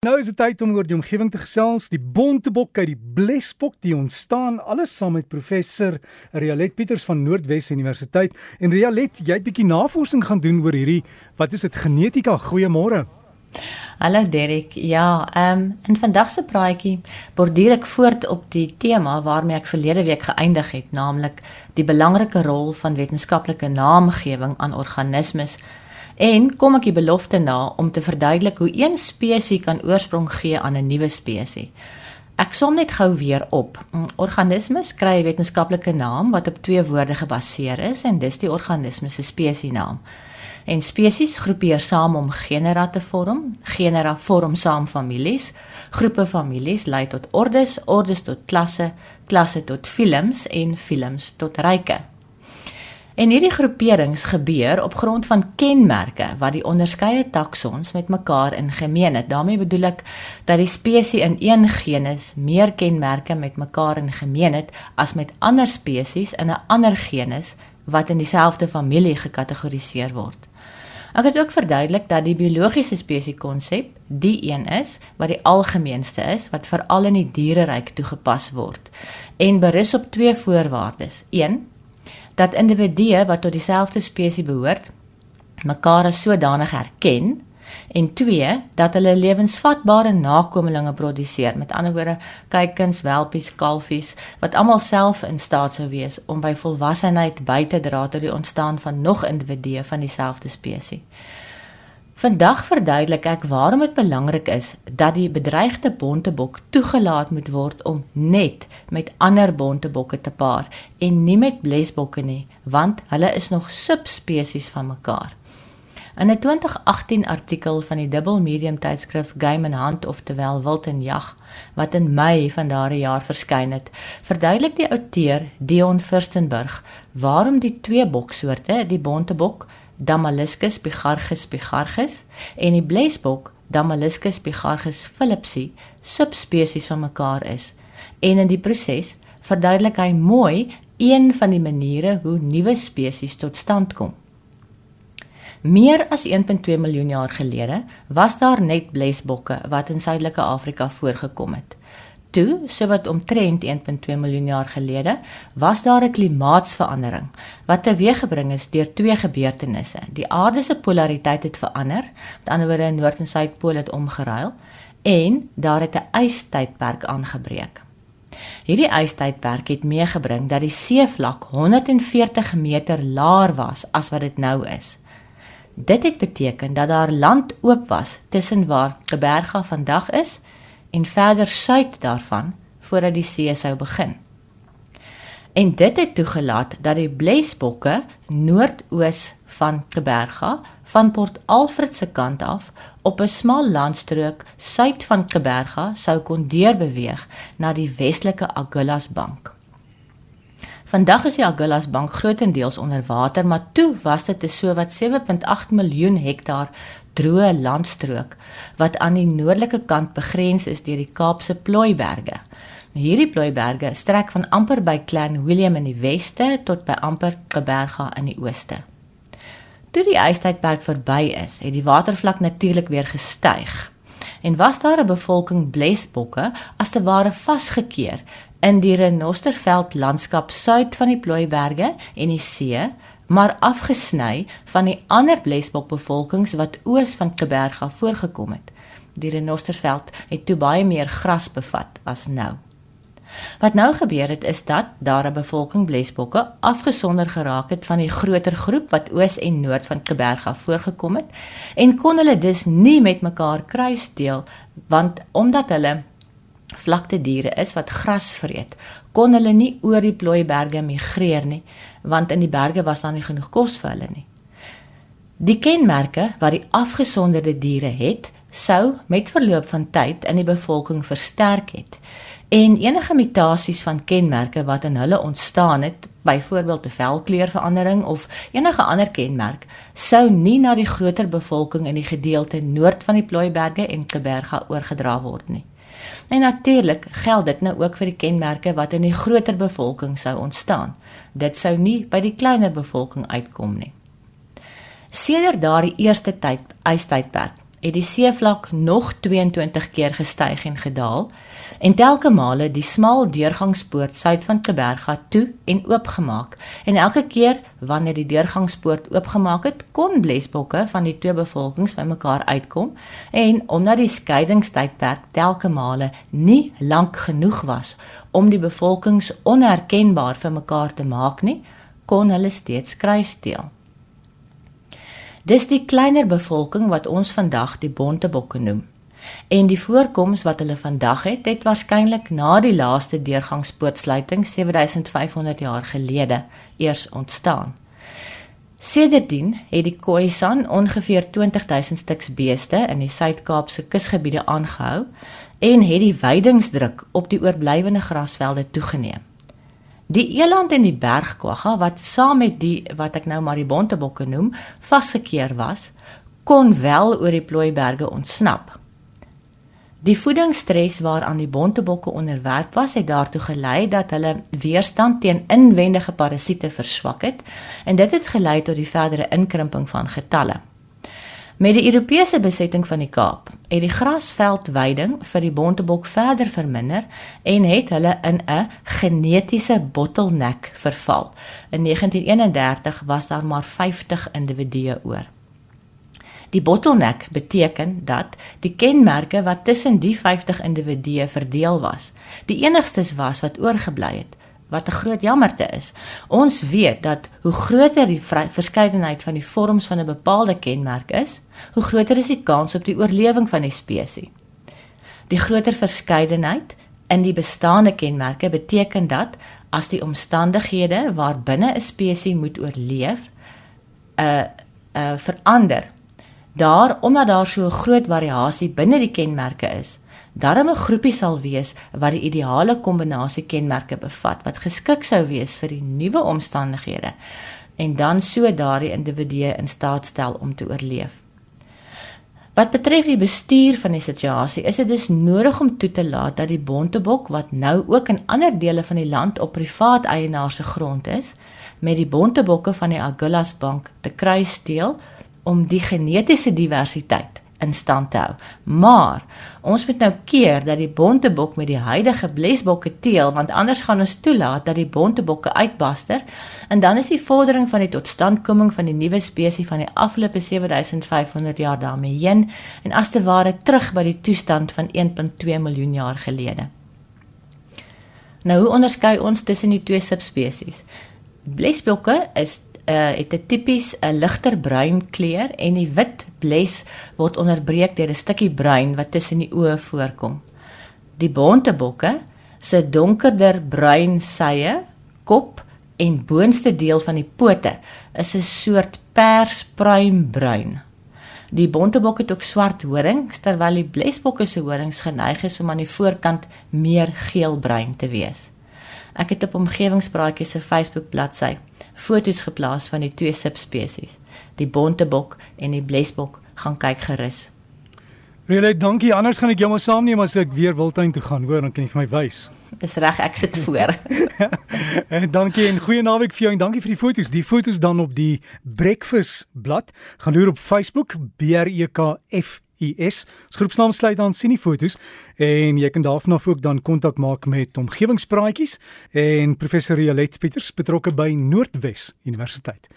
Nou is dit tyd om oor die omgewing te gesels. Die bontebok uit die blesbok die ontstaan alles saam met professor Rialet Pieters van Noordwes Universiteit. En Rialet, jy het 'n bietjie navorsing gaan doen oor hierdie wat is dit genetika? Goeiemôre. Hallo Derek. Ja, ehm um, in vandag se praatjie borduur ek voort op die tema waarmee ek verlede week geëindig het, naamlik die belangrike rol van wetenskaplike naamgewing aan organismes En kom ek die belofte na om te verduidelik hoe een spesies kan oorsprong gee aan 'n nuwe spesies. Ek som net gou weer op. Organismes kry 'n wetenskaplike naam wat op twee woorde gebaseer is en dis die organisme se spesiesnaam. En spesies groepeer saam om genera te vorm. Genera vorm saam families. Groepe families lei tot ordes, ordes tot klasse, klasse tot filums en filums tot ryke. En hierdie groeperings gebeur op grond van kenmerke wat die onderskeie taksons met mekaar in gemeen het. daarmee bedoel ek dat die spesies in een genus meer kenmerke met mekaar in gemeen het as met ander spesies in 'n ander genus wat in dieselfde familie gekategoriseer word. Ek het ook verduidelik dat die biologiese spesies konsep die een is wat die algemeenste is wat veral in die diereryk toegepas word en berus op twee voorwaardes. 1 dat individue wat tot dieselfde spesies behoort mekaar as sodanig herken en twee dat hulle lewensvatbare nakommelinge produseer met ander woorde kuikens, welpies, kalfies wat almal self in staat sou wees om by volwassenheid by te dra tot die ontstaan van nog individue van dieselfde spesies. Vandag verduidelik ek waarom dit belangrik is dat die bedreigde bontebok toegelaat moet word om net met ander bontebokke te paar en nie met blesbokke nie, want hulle is nog subspesies van mekaar. In 'n 2018 artikel van die dubbel medium tydskrif Game and Hunt of terwyl Wild en Jag wat in Mei van daardie jaar verskyn het, verduidelik die outeur Dion Furstenburg waarom die twee boksoorte, die bontebok Damaliscus bigargus bigargus en die blesbok Damaliscus bigargus philipsi subspesies van mekaar is. En in die proses verduidelik hy mooi een van die maniere hoe nuwe spesies tot stand kom. Meer as 1.2 miljoen jaar gelede was daar net blesbokke wat in Suidelike Afrika voorgekom het. Toe, so wat omtrent 1.2 miljoen jaar gelede, was daar 'n klimaatsverandering wat teweeggebring is deur twee gebeurtenisse. Die aarde se polariteit het verander, met ander woorde noord en suidpool het omgeruil en daar het 'n ystydperk aangebreek. Hierdie ystydperk het meegebring dat die seevlak 140 meter laer was as wat dit nou is. Dit het beteken dat daar land oop was tussen waar Geberga vandag is en verder suid daarvan voordat die see sou begin. En dit het toegelaat dat die blesbokke noordoos van Geberga van Port Alfred se kant af op 'n smal landstrook suid van Geberga sou kon deurbeweeg na die westelike Agulhas bank. Vandag is die Agulhas bank grootendeels onder water, maar toe was dit 'n sowat 7.8 miljoen hektaar droë landstrook wat aan die noordelike kant begrens is deur die Kaapse Plooiberge. Hierdie Plooiberge strek van amper by Clan William in die weste tot by amper Geberga in die ooste. Toe die ystydperk verby is, het die watervlak natuurlik weer gestyg. En was daar 'n bevolking blesbokke as te ware vasgekeer in die Renosterveld landskap suid van die Plooiberge en die see maar afgesny van die ander blesbokbevolkings wat oos van Keberga voorgekom het. Die renosterveld het toe baie meer gras bevat as nou. Wat nou gebeur het is dat daar 'n bevolking blesbokke afgesonder geraak het van die groter groep wat oos en noord van Keberga voorgekom het en kon hulle dus nie met mekaar kruisdeel want omdat hulle vlakte diere is wat gras vreet, kon hulle nie oor die plooiberge migreer nie, want in die berge was daar nie genoeg kos vir hulle nie. Die kenmerke wat die afgesonderde diere het, sou met verloop van tyd in die bevolking versterk het. En enige mutasies van kenmerke wat in hulle ontstaan het, byvoorbeeld 'n velkleurverandering of enige ander kenmerk, sou nie na die groter bevolking in die gedeelte noord van die Plooiberge en Keberga oorgedra word nie. En natuurlik geld dit nou ook vir die kenmerke wat in die groter bevolking sou ontstaan. Dit sou nie by die kleiner bevolking uitkom nie. Sedert daardie eerste tyd ystydperk het die seevlak nog 22 keer gestyg en gedaal en telke male die smal deurgangspoort suid van Kleberga toe en oopgemaak. En elke keer wanneer die deurgangspoort oopgemaak het, kon blesbokke van die twee bevolkings bymekaar uitkom en omdat die skeidingstydperk telke male nie lank genoeg was om die bevolkings onherkenbaar vir mekaar te maak nie, kon hulle steeds kruisdeel. Dis die kleiner bevolking wat ons vandag die bontebokke noem. En die voorkoms wat hulle vandag het, het waarskynlik na die laaste deurgangspoortsluiting 7500 jaar gelede eers ontstaan. Sedertdien het die Khoisan ongeveer 20000 stuks beeste in die Suid-Kaapse kusgebiede aangehou en het die weidingsdruk op die oorblywende grasvelde toegeneem. Die eland en die bergkwagga wat saam met die wat ek nou maar die bontebokke noem, vasgekeer was, kon wel oor die plooiberge ontsnap. Die voedingsstres waaraan die bontebokke onderwerp was, het daartoe gelei dat hulle weerstand teen inwendige parasiete verswak het en dit het gelei tot die verdere inkrimping van getalle. Met die Europese besetting van die Kaap het die grasveldweiding vir die bontebok verder verminder en het hulle in 'n genetiese bottleneck verval. In 1931 was daar maar 50 individue oor. Die bottleneck beteken dat die kenmerke wat tussen die 50 individue verdeel was, die enigstes was wat oorgebly het wat 'n groot jammerte is. Ons weet dat hoe groter die verskeidenheid van die vorms van 'n bepaalde kenmerk is, hoe groter is die kans op die oorlewing van die spesies. Die groter verskeidenheid in die bestaande kenmerke beteken dat as die omstandighede waarbinne 'n spesies moet oorleef, 'n uh, 'n uh, verander. Daar omdat daar so 'n groot variasie binne die kenmerke is, darm 'n groepie sal wees wat die ideale kombinasie kenmerke bevat wat geskik sou wees vir die nuwe omstandighede en dan so daardie individue in staat stel om te oorleef. Wat betref die bestuur van die situasie, is dit dus nodig om toe te laat dat die bontebok wat nou ook in ander dele van die land op privaat eienaars se grond is, met die bontebokke van die Agulhas Bank te kruisdeel om die genetiese diversiteit in stand te hou. Maar ons moet nou keer dat die bontebok met die huidige blesbokke teel want anders gaan ons toelaat dat die bontebokke uitbaster en dan is die vordering van die totstandkoming van die nuwe spesies van die afgelope 7500 jaar daarmee heen en as te ware terug by die toestand van 1.2 miljoen jaar gelede. Nou hoe onderskei ons tussen die twee subspesies? Blesbokke is uh, het 'n tipies 'n ligter bruin kleur en die wit bles word onderbreek deur 'n stukkie bruin wat tussen die oë voorkom. Die bontebokke se donkerder bruin sye, kop en boonste deel van die pote is 'n soort perspruimbruin. Die bontebok het ook swart horings terwyl die blesbokke se horings geneig is om aan die voorkant meer geelbruin te wees. Ek het op omgewingspraatjies se Facebook bladsy foto's geplaas van die twee subspesies, die bontebok en die blesbok, gaan kyk gerus. Reël, dankie. Anders gaan ek jou maar saamneem as ek weer Wildtuin toe gaan, hoor, dan kan jy vir my wys. Dis reg, ek sit voor. en dankie en goeie naweek vir jou en dankie vir die foto's. Die foto's dan op die Breakfast blad. Gaan loer op Facebook B R E K F IS. Ons groepsnaam sluit aan sien die fotos en jy kan daarvan af ook dan kontak maak met omgewingspraatjies en professor Rialet Pieters betrokke by Noordwes Universiteit.